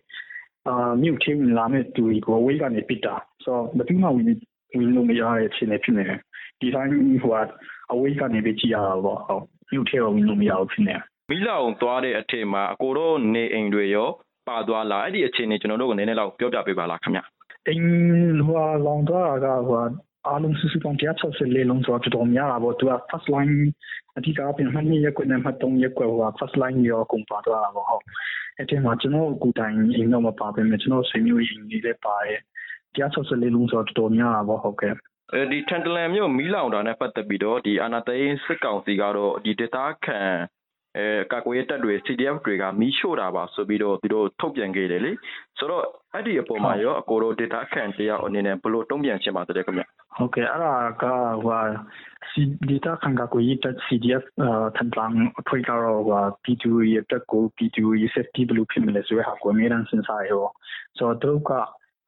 အာမြို့ထင်းလာမဲ့သူတွေကိုဝေးကနေပစ်တာဆိုတော့ဘယ်သူမှဝင်ဝင်လို့မရတဲ့အခြေအနေဖြစ်နေတယ်ဒီတိုင်းဟိုအဝေးကနေပဲကြည့်ရတာပေါ့ဟုတ်မြို့ထဲဝင်လို့မရဘူးဖြစ်နေတယ်မီးလောင်သွားတဲ့အထက်မှာအကိုတို့နေအိမ်တွေရောပါသွားလားအဲ့ဒီအခြေအနေကျွန်တော်တို့ကိုနည်းနည်းလောက်ပြောပြပေးပါလားခင်ဗျအင်းဟိုလောင်သွားတာကဟို အားလုံးစုစုပေါင်း164လုံးဆိုတော့တော်တော်များတာပေါ့သူက first line အဓိကအပြင်မှတ်2ရက်ကွက်နဲ့မှတ်3ရက်ကွက်ဟို first line ရောကုန်ပါသွားတာပေါ့ဟုတ်အဲ့ဒီမှာကျွန်တော်အကူတိုင်အိမ်တော့မပါပဲမြကျွန်တော်ဆွေမျိုးအိမ်လေးလည်းပါတယ်164လုံးဆိုတော့တော်တော်များတာပေါ့ဟုတ်ကဲ့အဲဒီထန်တလန်မြို့မီးလောင်တာနဲ့ပတ်သက်ပြီးတော့ဒီအာနာသိန်းစစ်ကောင်စီကတော့ဒီဒေသခံ အဲကာကွယ်ရေးတပ်တွေ CDF တွေကမီးရှို့တာပါဆိုပြီးတော့သူတို့ထုတ်ပြန်ခဲ့တယ်လေဆိုတော့အဲ့ဒီအပေါ်မှာရောအကိုတို့ data ခန့်တယောက်အနေနဲ့ဘယ်လိုတုံ့ပြန်ချင်ပါသလဲခင်ဗျဟုတ်ကဲ့အဲ့ဒါကဟို data ခံကကိုရတဲ့ CDF ထန်တန်အထွေကတော့ဟို P2 ရဲ့တက်ကို P2 ရဲ့ safety ဘယ်လိုဖြစ်မလဲဆိုတဲ့ဟာကိုအများအားစဉ်းစားရောဆိုတော့တို့က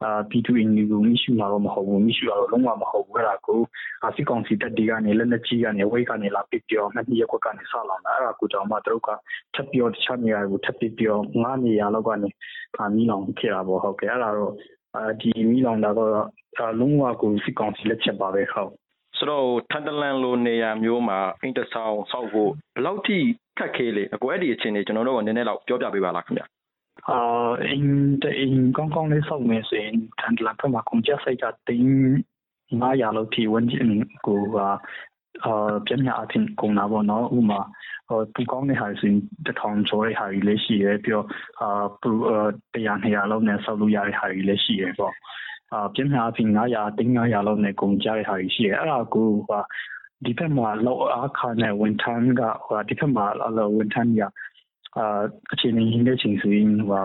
အာ P2 အင်ဂျီကိုမရှိမှာတော့မဟုတ်ဘူးမရှိတော့လုံးဝမဟုတ်ဘူးအဲ့ဒါကိုစစ်ကောင်စီတပ်တွေကနေလက်လက်ကြီးကနေဝိတ်ကနေလာပစ်ပြောနှစ်ရက်ကွက်ကနေဆောက်လာတာအဲ့ဒါကိုကြောင့်မှတို့ကထပ်ပြောတခြားနေရာကိုထပ်ပစ်ပြောငါးနေရာလောက်ကနေအာမီလောင်ခဲ့တာပေါ့ဟုတ်ကဲ့အဲ့ဒါတော့အာဒီမီလောင်တာတော့လုံးဝကိုစစ်ကောင်စီလက်ချက်ပါပဲဟုတ်ဆိုတော့ထန်တလန်လိုနေရာမျိုးမှာအင်တဆောင်ဆောက်ဖို့ဘယ်လောက်ထိခက်ခဲလေအကွဲဒီအခြေအနေကျွန်တော်တို့ကနည်းနည်းတော့ပြောပြပေးပါလားခင်ဗျာ အာအင်းတဲ့အင်းကောင်းကောင်းလေးဆောက်မယ်ဆိုရင်ထန်တလန်ဘက်မှာကုန်ကျစရိတ်ကတင်း900လောက်ထိဝန်ကျင်ကိုအာပြန်ရအချင်းကုန်တာပေါ့နော်ဥမာဟိုပူကောင်းတဲ့ဟာဆိုရင်တထောင်ကျော်တဲ့ဟာကြီးလည်းရှိတယ်ပြီးတော့အာပူ100 200လောက်နဲ့ဆောက်လို့ရတဲ့ဟာကြီးလည်းရှိတယ်ပေါ့အာပြန်ရအချင်း900တင်း900လောက်နဲ့ကုန်ကျတဲ့ဟာကြီးရှိတယ်အဲ့ဒါကိုဟာဒီဘက်မှာလောက်အားခါနဲ့ဝန်ထမ်းကဟိုဒီဘက်မှာလောဝန်ထမ်းက အာအခြေအနေရင်းတဲ့ချိန်ဆိုရင်ဟို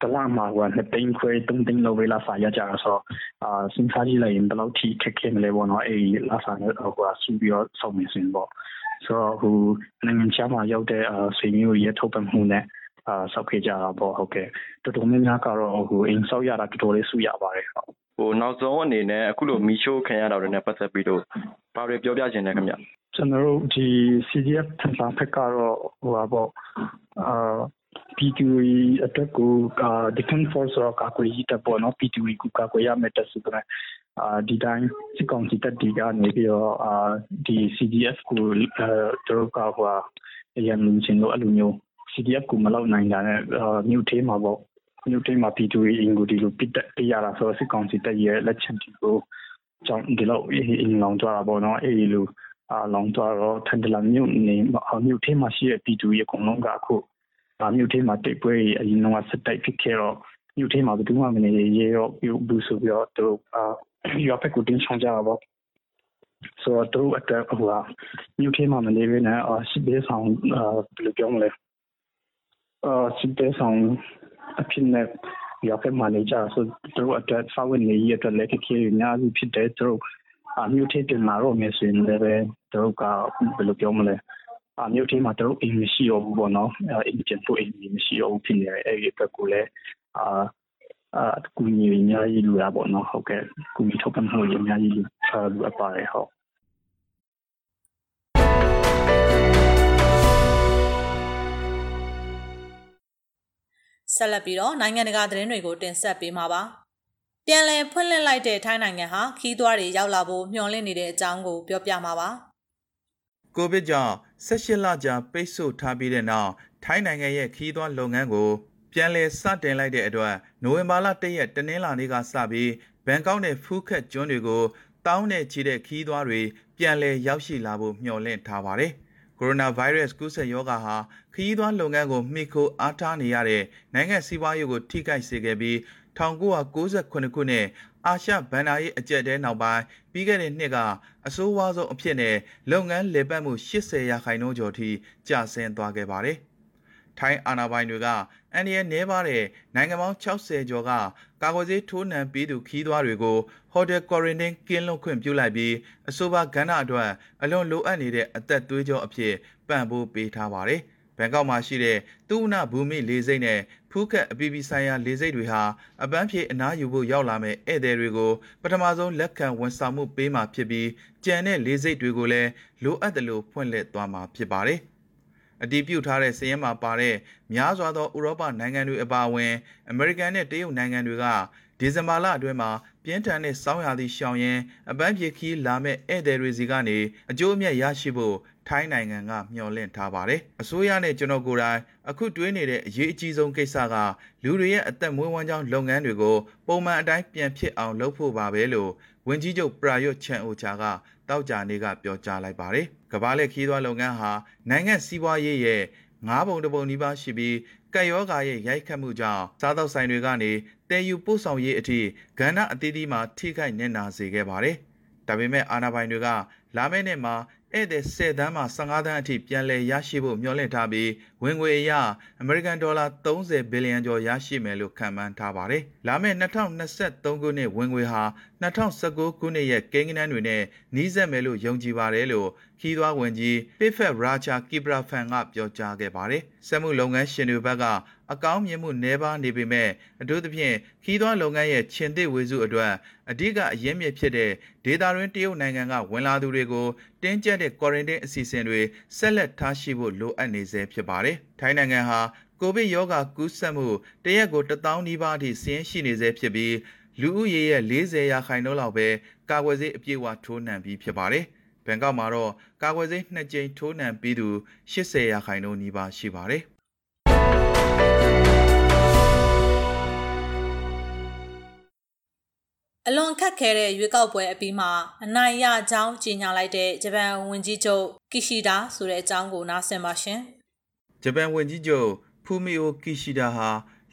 တလမှာဟိုနှစ်သိန်းခွဲသုံးသိန်းလောက်ပဲလာစားရကြတာဆိုတော့အာစဉ်းစားကြည့်လိုက်ရင်ဘယ်လောက်ထိခက်ခဲမလဲပေါ့နော်အေးလာစားနေဟိုဆူပြီးတော့ဆောက်နေစင်ပေါ့ဆိုတော့ဟိုနိုင်ငံခြားမှာရောက်တဲ့အာဆွေမျိုးရဲ့ထုတ်ပတ်မှုနဲ့ အာဆောက်ခဲ့ကြတာပေါ့ဟုတ်ကဲ့တော်တော်များများကတော့ဟိုအိမ်ဆောက်ရတာတော်တော်လေးစုရပါတယ်ဟုတ်ဟိုနောက်ဆုံးအနေနဲ့အခုလိုမီရှိုးခံရတာတွေနဲ့ပတ်သက်ပြီးတော့ဘာတွေပြောပြချင်လဲခင်ဗျကျွန်တော်တို့ဒီ CDF ထန်စာဖက်ကတော့ဟိုပါပေါ့အာ P2E အတွက်ကို Defense Force ရောကာကွယ်ရေးတပ်ပေါ့နော် P2E ကိုကာကွယ်ရမယ့်တပ်ဆိုတော့အာဒီတိုင်းစစ်ကောင်စီတပ်တွေကနေပြီးတော့အာဒီ CDF ကိုအဲတို့ကဟိုအရင်လူချင်းတို့အဲ့လိုမျိုး CDF ကိုမလောက်နိုင်တာနဲ့မြို့သေးမှာပေါ့မြို့သေးမှာ P2E အင်ကိုဒီလိုပစ်တက်ပြရတာဆိုတော့စစ်ကောင်စီတပ်ရဲ့လက်ချက်တွေကိုကြောင့်ဒီလောက်အင်းလောင်ကြတာပေါ့နော်အဲ့ဒီလိုအာလောင်သွားတော့ထန်တလမြို့နေမြို့ထဲမှာရှိတဲ့ပြည်သူတွေအကုန်လုံးကအခုအာမြို့ထဲမှာတိတ်ပွဲအရင်ကစတိုက်ဖြစ်ခဲ့တော့မြို့ထဲမှာဘယ်သူမှမနေရေရောပြုဘူးဆိုပြီးတော့သူအာရွာဖက်ကိုတင်းချောင်းကြတာပေါ့ဆိုတော့သူအတွက်ဟိုကမြို့ထဲမှာမနေဘဲနဲ့အာစစ်ဘေးဆောင်အာဘယ်လိုပြောမလဲအာ စစ်ဘေးဆောင်အဖြစ်နဲ့ရွာဖက်မှာနေကြဆိုသူအတွက်စာဝင်နေရတဲ့လက်ခေအများကြီးဖြစ်တဲ့သူအမျိုးထေးတင်လာတော့မယ်ဆိုရင်လည်းပဲတို့ကဘယ်လိုပြောမလဲအမျိုးထေးမှာတို့အင်မရှိတော့ဘူးပေါ့နော်အင်ဂျင်ဖို့အင်မရှိတော့ဘူးဖြစ်နေတယ်အဲ့ဒီအတွက်ကိုလည်းအာအာကူညီအများကြီးလူရပေါ့နော်ဟုတ်ကဲ့ကူညီထောက်ပံ့မှုအများကြီးလူလူအပ်ပါတယ်ဟုတ် ဆက်လက်ပြီးတော့နိုင်ငံတကာသတင်းတွေကိုတင်ဆက်ပေးမှာပါ။ပြန်လည်ဖွင့်လှစ်လိုက်တဲ့ထိုင်းနိုင်ငံဟာခီးသွွားတွေရောက်လာဖို့မျှော်လင့်နေတဲ့အကြောင်းကိုပြောပြမှာပါ။ကိုဗစ်ကြောင့်16လကြာပိတ်ဆို့ထားပြီးတဲ့နောက်ထိုင်းနိုင်ငံရဲ့ခီးသွွားလုပ်ငန်းကိုပြန်လည်စတင်လိုက်တဲ့အတွက်နိုဝင်ဘာလ၁ရက်တနင်္လာနေ့ကစပြီးဘန်ကောက်နဲ့ဖူးခက်ကျွန်းတွေကိုတောင်းနဲ့ချီတဲ့ခီးသွွားတွေပြန်လည်ရောက်ရှိလာဖို့မျှော်လင့်ထားပါတယ်။ ကိုရိုနာဗိုင်းရပ်စ်ကူးစက်ရောဂါဟာခရီးသွားလုပ်ငန်းကိုမှီခိုအားထားနေရတဲ့နိုင်ငံစီးပွားရေးကိုထိခိုက်စေခဲ့ပြီး1998ခုနှစ်အာရှဘဏ္ဍာရေးအကြက်တဲနောက်ပိုင်းပြီးခဲ့တဲ့နှစ်ကအဆိုးဝါးဆုံးအဖြစ်နဲ့လုပ်ငန်းလေပတ်မှု80ရာခိုင်နှုန်းကျော်ထိကျဆင်းသွားခဲ့ပါတယ်။ ထိုင်းအာဏာပိုင်တွေကအန်ဒီရဲ့နဲပါတဲ့နိုင်ငံပေါင်း60ကျော်ကကာကွယ်ဆေးထိုးနှံပြီးသူခီးသွားတွေကိုဟိုတယ်ကွာရန်တင်းကင်းလွတ်ခွင့်ပြုလိုက်ပြီးအဆိုပါကဏ္ဍအတွက်အလွန်လိုအပ်နေတဲ့အသက်သွေးကြောအဖြစ်ပံ့ပိုးပေးထားပါတယ်။ဘန်ကောက်မှာရှိတဲ့သူဝနဘူမိလေစိတ်နဲ့ဖူးခက်အပြည်ပြည်ဆိုင်ရာလေစိတ်တွေဟာအပန်းဖြေအနားယူဖို့ရောက်လာမဲ့ဧည့်သည်တွေကိုပထမဆုံးလက်ခံဝန်ဆောင်မှုပေးမှာဖြစ်ပြီးကြံတဲ့လေစိတ်တွေကိုလည်းလိုအပ်တယ်လို့ဖွင့်လှစ်သွားမှာဖြစ်ပါတယ်။ အတည်ပြုထားတဲ့စည်ရင်မှာပါတဲ့များစွာသောဥရောပနိုင်ငံတွေအပါအဝင်အမေရိကန်နဲ့တရုတ်နိုင်ငံတွေကဒီဇင်ဘာလအတွင်းမှာပြင်းထန်တဲ့စောင်းရာသီရှောင်ရင်အပန်းဖြေခီးလာမဲ့ဧည့်သည်တွေစီကနေအကျိုးအမြတ်ရရှိဖို့ထိုင်းနိုင်ငံကမျှော်လင့်ထားပါတယ်။အစိုးရနဲ့ကျွန်တော်ကိုယ်တိုင်အခုတွေးနေတဲ့အရေးအကြီးဆုံးကိစ္စကလူတွေရဲ့အသက်မွေးဝမ်းကြောင်းလုပ်ငန်းတွေကိုပုံမှန်အတိုင်းပြန်ဖြစ်အောင်လုပ်ဖို့ပါပဲလို့ ဝန်ကြီးချုပ်ပရာယွတ်ချန်အိုချာကတောက်ကြနေကပြောကြားလိုက်ပါတယ်။ကမ္ဘာလက်ခီးသွွားလုပ်ငန်းဟာနိုင်ငံစီးပွားရေးရဲ့ငါးပုံတစ်ပုံနီးပါးရှိပြီးကက်ယောဂါရဲ့ရိုက်ခတ်မှုကြောင့်စားသောက်ဆိုင်တွေကနေတည်ယူပို့ဆောင်ရေးအထိကဏ္ဍအသီးသီးမှာထိခိုက်နေနာစေခဲ့ပါတယ်။ဒါပေမဲ့အာဏာပိုင်တွေကလာမယ့်နှစ်မှာဧည့်သည်10တန်းမှ15တန်းအထိပြန်လည်ရရှိဖို့မျှော်လင့်ထားပြီး ဝင်ငွေအရအမေရိကန်ဒေါ်လာ30ဘီလီယံကျော်ရရှိမယ်လို့ခန့်မှန်းထားပါတယ်။လာမယ့်2023ခုနှစ်ဝင်ငွေဟာ2019ခုနှစ်ရဲ့ကိန်းဂဏန်းတွေနဲ့နှီးစပ်မယ်လို့ယုံကြည်ပါတယ်လို့ခီးသွွားဝင်ကြီး Pifet Raja Kibrafan ကပြောကြားခဲ့ပါတယ်။စက်မှုလုပ်ငန်းရှင်တွေဘက်ကအကောင်းမြင်မှုနှဲပါနေပေမဲ့အထူးသဖြင့်ခီးသွွားလုပ်ငန်းရဲ့ခြင်သစ်ဝေစုအတွက်အဓိကအရင်းမြစ်ဖြစ်တဲ့ဒေတာရင်းတရုတ်နိုင်ငံကဝင်လာသူတွေကိုတင်းကျပ်တဲ့ quarantine အစီအစဉ်တွေဆက်လက်ထားရှိဖို့လိုအပ်နေဆဲဖြစ်ပါတယ်။ထိုင်းနိုင်ငံဟာကိုဗစ်ရောဂါကူးစက်မှုတရက်ကို1000နီးပါးအထိဆင်းရှိနေဆဲဖြစ်ပြီးလူဦးရေရဲ့40ရာခိုင်နှုန်းလောက်ပဲကာကွယ်ဆေးအပြည့်အဝထိုးနှံပြီးဖြစ်ပါတယ်။ဘန်ကောက်မှာတော့ကာကွယ်ဆေး2ကြိမ်ထိုးနှံပြီးသူ80ရာခိုင်နှုန်းနီးပါးရှိပါတယ်။အလွန်ခက်ခဲတဲ့ရွေးကောက်ပွဲအပြီးမှာအနိုင်ရကြောင်းကြေညာလိုက်တဲ့ဂျပန်ဝန်ကြီးချုပ်ကီရှီဒါဆိုတဲ့အကြောင်းကိုနားဆင်ပါရှင်။ ဂျပန်ဝန်ကြီးချုပ်ဖူမီအိုကီရှီဒါဟာ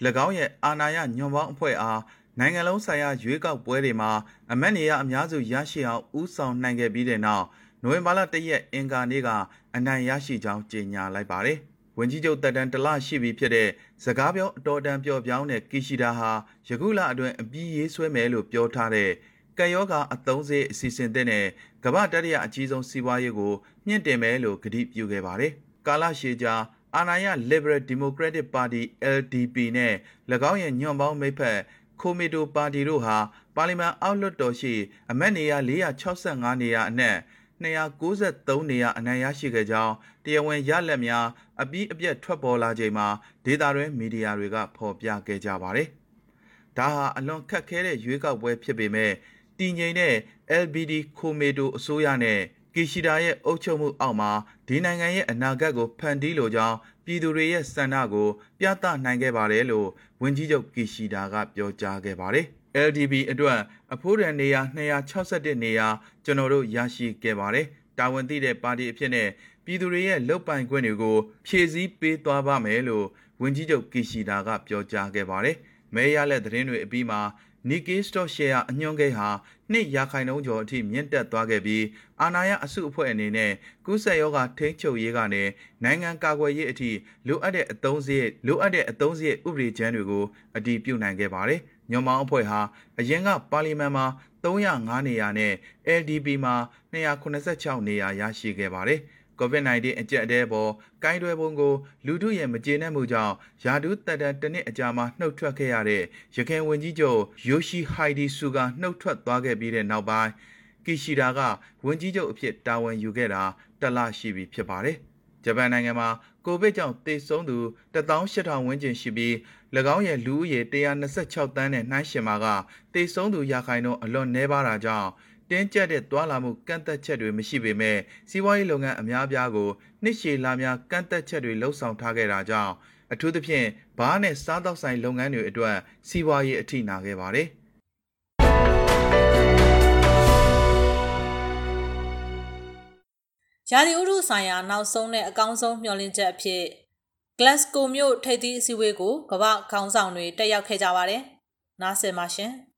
၎င်းရဲ့အာဏာရညွန်ပေါင်းအဖွဲ့အားနိုင်ငံလုံးဆိုင်ရာရွေးကောက်ပွဲတွေမှာအမတ်နေရအများစုရရှိအောင်ဦးဆောင်နိုင်ခဲ့ပြီးတဲ့နောက်နိုဝင်ဘာလ၁ရက်အင်ကာနေ့ကအနိုင်ရရှိကြောင်းကြေညာလိုက်ပါတယ်။ဝန်ကြီးချုပ်တက်တန်တလရှိပြီဖြစ်တဲ့စကားပြောအတော်တန်ပျော်ပြောင်းတဲ့ကီရှီဒါဟာယခုလအတွင်းအပြီးရေးဆွဲမယ်လို့ပြောထားတဲ့ကံယောဂအသုံးစေးအစီအစဉ်တဲ့ကမ္ဘာတရရအကြီးဆုံးစီးပွားရေးကိုမြင့်တင်မယ်လို့ကတိပြုခဲ့ပါတယ်။ကာလရှည်ကြာ အာဏာရ Liberal Democratic Party LDP နဲ့၎င်းရဲ့ညွန့်ပေါင်းမိဖက်ခိုမီတိုပါတီတို့ဟာပါလီမန်အောက်လွှတ်တော်ရှိအမတ်နေရာ465နေရာအနက်293နေရာအနိုင်ရရှိခဲ့ကြောင်းတရားဝင်ရလက်များအပြီးအပြတ်ထွက်ပေါ်လာချိန်မှာဒေတာတွင်မီဒီယာတွေကဖော်ပြခဲ့ကြပါတယ်။ဒါဟာအလွန်ခက်ခဲတဲ့ရွေးကောက်ပွဲဖြစ်ပေမဲ့တည်ငြိမ်တဲ့ LBD ခိုမီတိုအစိုးရနဲ့ ကီရှီဒါရဲ့အုပ်ချုပ်မှုအောက်မှာဒီနိုင်ငံရဲ့အနာဂတ်ကိုဖန်တီးလိုကြောင်းပြည်သူတွေရဲ့စံနှကိုပြသနိုင်ခဲ့ပါတယ်လို့ဝန်ကြီးချုပ်ကီရှီဒါကပြောကြားခဲ့ပါတယ်။ LDP အတွက်အဖိုးတန်နေရာ261နေရာကျွန်တော်တို့ရရှိခဲ့ပါတယ်။တာဝန်သိတဲ့ပါတီအဖြစ်နဲ့ပြည်သူတွေရဲ့လုတ်ပိုင်ခွင့်တွေကိုဖြည့်ဆည်းပေးသွားပါမယ်လို့ဝန်ကြီးချုပ်ကီရှီဒါကပြောကြားခဲ့ပါတယ်။မဲရလက်သတင်းတွေအပြီးမှာ Nikkei Stock Share အညွှန်းကိန်းဟာနှစ်ရာခိုင်နှုန်းကျော်အထိမြင့်တက်သွားခဲ့ပြီးအာဏာရအစုအဖွဲ့အနေနဲ့ကူးစက်ရောဂါထိန်းချုပ်ရေးကနေနိုင်ငံကာကွယ်ရေးအထိလိုအပ်တဲ့အသုံးစရိတ်လိုအပ်တဲ့အသုံးစရိတ်ဥပဒေချမ်းတွေကိုအတည်ပြုနိုင်ခဲ့ပါတယ်။ညွန်မောင်းအဖွဲ့ဟာအရင်ကပါလီမန်မှာ305နေရာနဲ့ LDP မှာ286နေရာရရှိခဲ့ပါတယ်။ COVID-19 အကျက်အတဲပေါ်ကိုင်းတွယ်ပုံကိုလူထုရဲ့မကျေနပ်မှုကြောင့်ယာဒူးတက်တန်တနစ်အကြာမှာနှုတ်ထွက်ခဲ့ရတဲ့ရခိုင်ဝန်ကြီးချုပ်ယိုရှိဟိုင်ဒီဆူကနှုတ်ထွက်သွားခဲ့ပြီးတဲ့နောက်ပိုင်းကီရှီဒါကဝန်ကြီးချုပ်အဖြစ်တာဝန်ယူခဲ့တာတလရှိပြီဖြစ်ပါတယ်။ဂျပန်နိုင်ငံမှာကိုဗစ်ကြောင့်သေဆုံးသူ18000ဝန်းကျင်ရှိပြီး၎င်းရဲ့လူဦးရေ126တန်းနဲ့နှိုင်းယှဉ်မှာကသေဆုံးသူရာခိုင်နှုန်းအလွန်နည်းပါးတာကြောင့် တင်းကျပ်တဲ့သွာလာမှုကန့်သက်ချက်တွေမရှိပေမဲ့စီးပွားရေးလုပ်ငန်းအများအပြားကိုနှစ်ရှည်လများကန့်သက်ချက်တွေလှုပ်ဆောင်ထားခဲ့တာကြောင့်အထူးသဖြင့်ဘားနဲ့စားတောက်ဆိုင်လုပ်ငန်းတွေအတွက်စီးပွားရေးအထိနာခဲ့ပါတယ်။ရာသီဥတုဆိုင်ရာနောက်ဆုံးနဲ့အကောင်းဆုံးမျှော်လင့်ချက်အဖြစ် Glasgow မြို့ထိပ်သီးအစည်းအဝေးကိုကမ္ဘာခေါင်းဆောင်တွေတက်ရောက်ခဲ့ကြပါတယ်။နားဆင်ပါရှင်။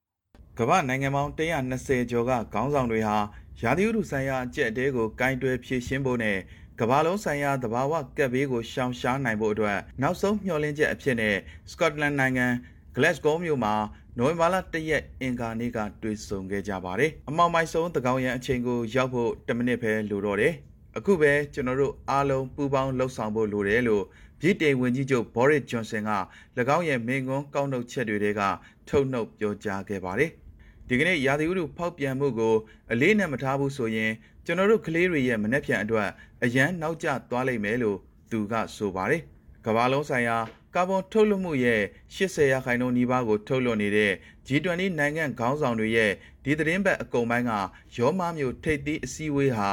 ကမ္ဘာနိုင်ငံပေါင်း120ကျော်ကခေါင်းဆောင်တွေဟာရာသီဥတုဆိုင်ရာအကျက်အတဲကိုကင်တွယ်ဖြေရှင်းဖို့နဲ့ကမ္ဘာလုံးဆိုင်ရာသဘာဝကပ်ဘေးကိုရှောင်ရှားနိုင်ဖို့အတွက်နောက်ဆုံးမျှော်လင့်ချက်အဖြစ်နဲ့စကော့တလန်နိုင်ငံ Glasgow မြို့မှာနိုဝင်ဘာလ၁ရက်အင်္ဂါနေ့ကတွေ့ဆုံခဲ့ကြပါတယ်။အမောင်မိုက်ဆုံးသကောင်ရန်အချိန်ကိုရောက်ဖို့10မိနစ်ပဲလိုတော့တယ်။အခုပဲကျွန်တော်တို့အားလုံးပူးပေါင်းလှုပ်ဆောင်ဖို့လိုတယ်လို့ဗြိတိန်ဝန်ကြီးချုပ်ဘော်ရစ်ဂျွန်ဆန်က၎င်းရဲ့မိန့်ခွန်းကောက်နှုတ်ချက်တွေကထုတ်နှုတ်ပြောကြားခဲ့ပါတယ်။ ဒီကနေ့ရာသီဥတုဖောက်ပြန်မှုကိုအလေးနဲ့မထားဘူးဆိုရင်ကျွန်တော်တို့ကလေးတွေရဲ့မနှက်ဖြန်အတွက်အရန်နောက်ကျသွားလိမ့်မယ်လို့သူကဆိုပါတယ်။ကမ္ဘာလုံးဆိုင်ရာကာဗွန်ထုတ်လွှတ်မှုရဲ့80ရာခိုင်နှုန်းနီးပါးကိုထုတ်လွှတ်နေတဲ့ G20 နိုင်ငံခေါင်းဆောင်တွေရဲ့ဒီသတင်းပတ်အကုန်ပိုင်းကရောမမျိုးထိပ်သီးအစည်းအဝေးဟာ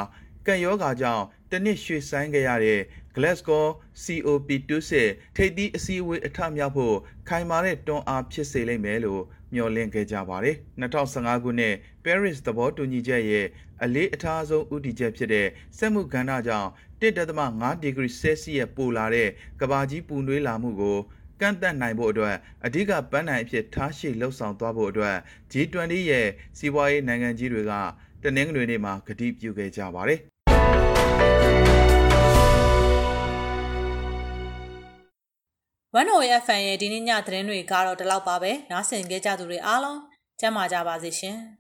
ကံယောဂါကြောင့်တနစ်ရွှေဆိုင်ခဲ့ရတဲ့ Glasgow COP26 ထိပ်သီးအစည်းအဝေးအထမြောက်ဖို့ခိုင်မာတဲ့တွန်းအားဖြစ်စေလိမ့်မယ်လို့မျှော်လင့်ခဲ့ကြပါတယ်။2015ခုနှစ် Paris သဘောတူညီချက်ရဲ့အလေးအထားဆုံးဥတီချက်ဖြစ်တဲ့စက်မှုကဏ္ဍကြောင့်1.5ဒီဂရီဆဲစီယပ်ပိုလာတဲ့ကဘာကြီးပူနွေးလာမှုကိုကန့်သက်နိုင်ဖို့အတွက်အဓိကပန်းနိုင်အဖြစ်ထားရှိလှုပ်ဆောင်သွားဖို့အတွက် G20 ရဲ့စီးပွားရေးနိုင်ငံကြီးတွေက တနင်္ဂနွေနေ့မှာကတိပြုခဲ့ကြပါတယ်။ One OF Fan ရဲ့ဒီနေ့ညသတင်းတွေကတော့ဒီလောက်ပါပဲ။နားဆင်ကြကြသူတွေအားလုံးကျမ်းမာကြပါစေရှင်။